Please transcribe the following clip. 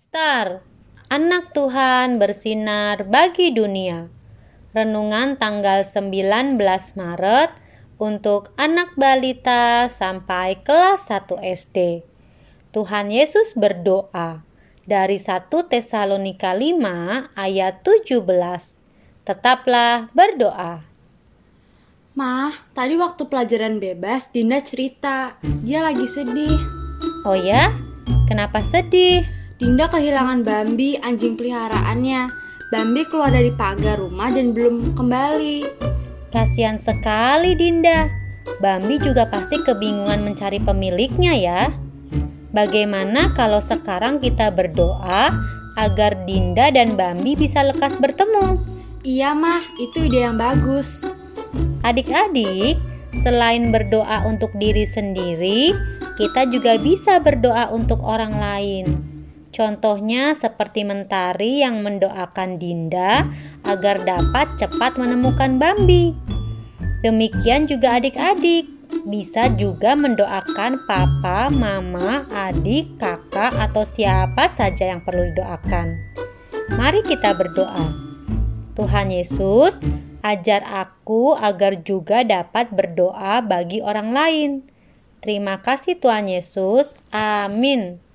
Star, anak Tuhan bersinar bagi dunia. Renungan tanggal 19 Maret untuk anak balita sampai kelas 1 SD. Tuhan Yesus berdoa dari 1 Tesalonika 5 ayat 17. Tetaplah berdoa. Mah, tadi waktu pelajaran bebas Dinda cerita, dia lagi sedih. Oh ya? Kenapa sedih? Dinda kehilangan Bambi, anjing peliharaannya. Bambi keluar dari pagar rumah dan belum kembali. Kasihan sekali Dinda. Bambi juga pasti kebingungan mencari pemiliknya ya. Bagaimana kalau sekarang kita berdoa agar Dinda dan Bambi bisa lekas bertemu? Iya mah, itu ide yang bagus. Adik-adik, selain berdoa untuk diri sendiri, kita juga bisa berdoa untuk orang lain. Contohnya seperti Mentari yang mendoakan Dinda agar dapat cepat menemukan Bambi. Demikian juga adik-adik bisa juga mendoakan papa, mama, adik, kakak, atau siapa saja yang perlu didoakan. Mari kita berdoa. Tuhan Yesus, ajar aku agar juga dapat berdoa bagi orang lain. Terima kasih, Tuhan Yesus. Amin.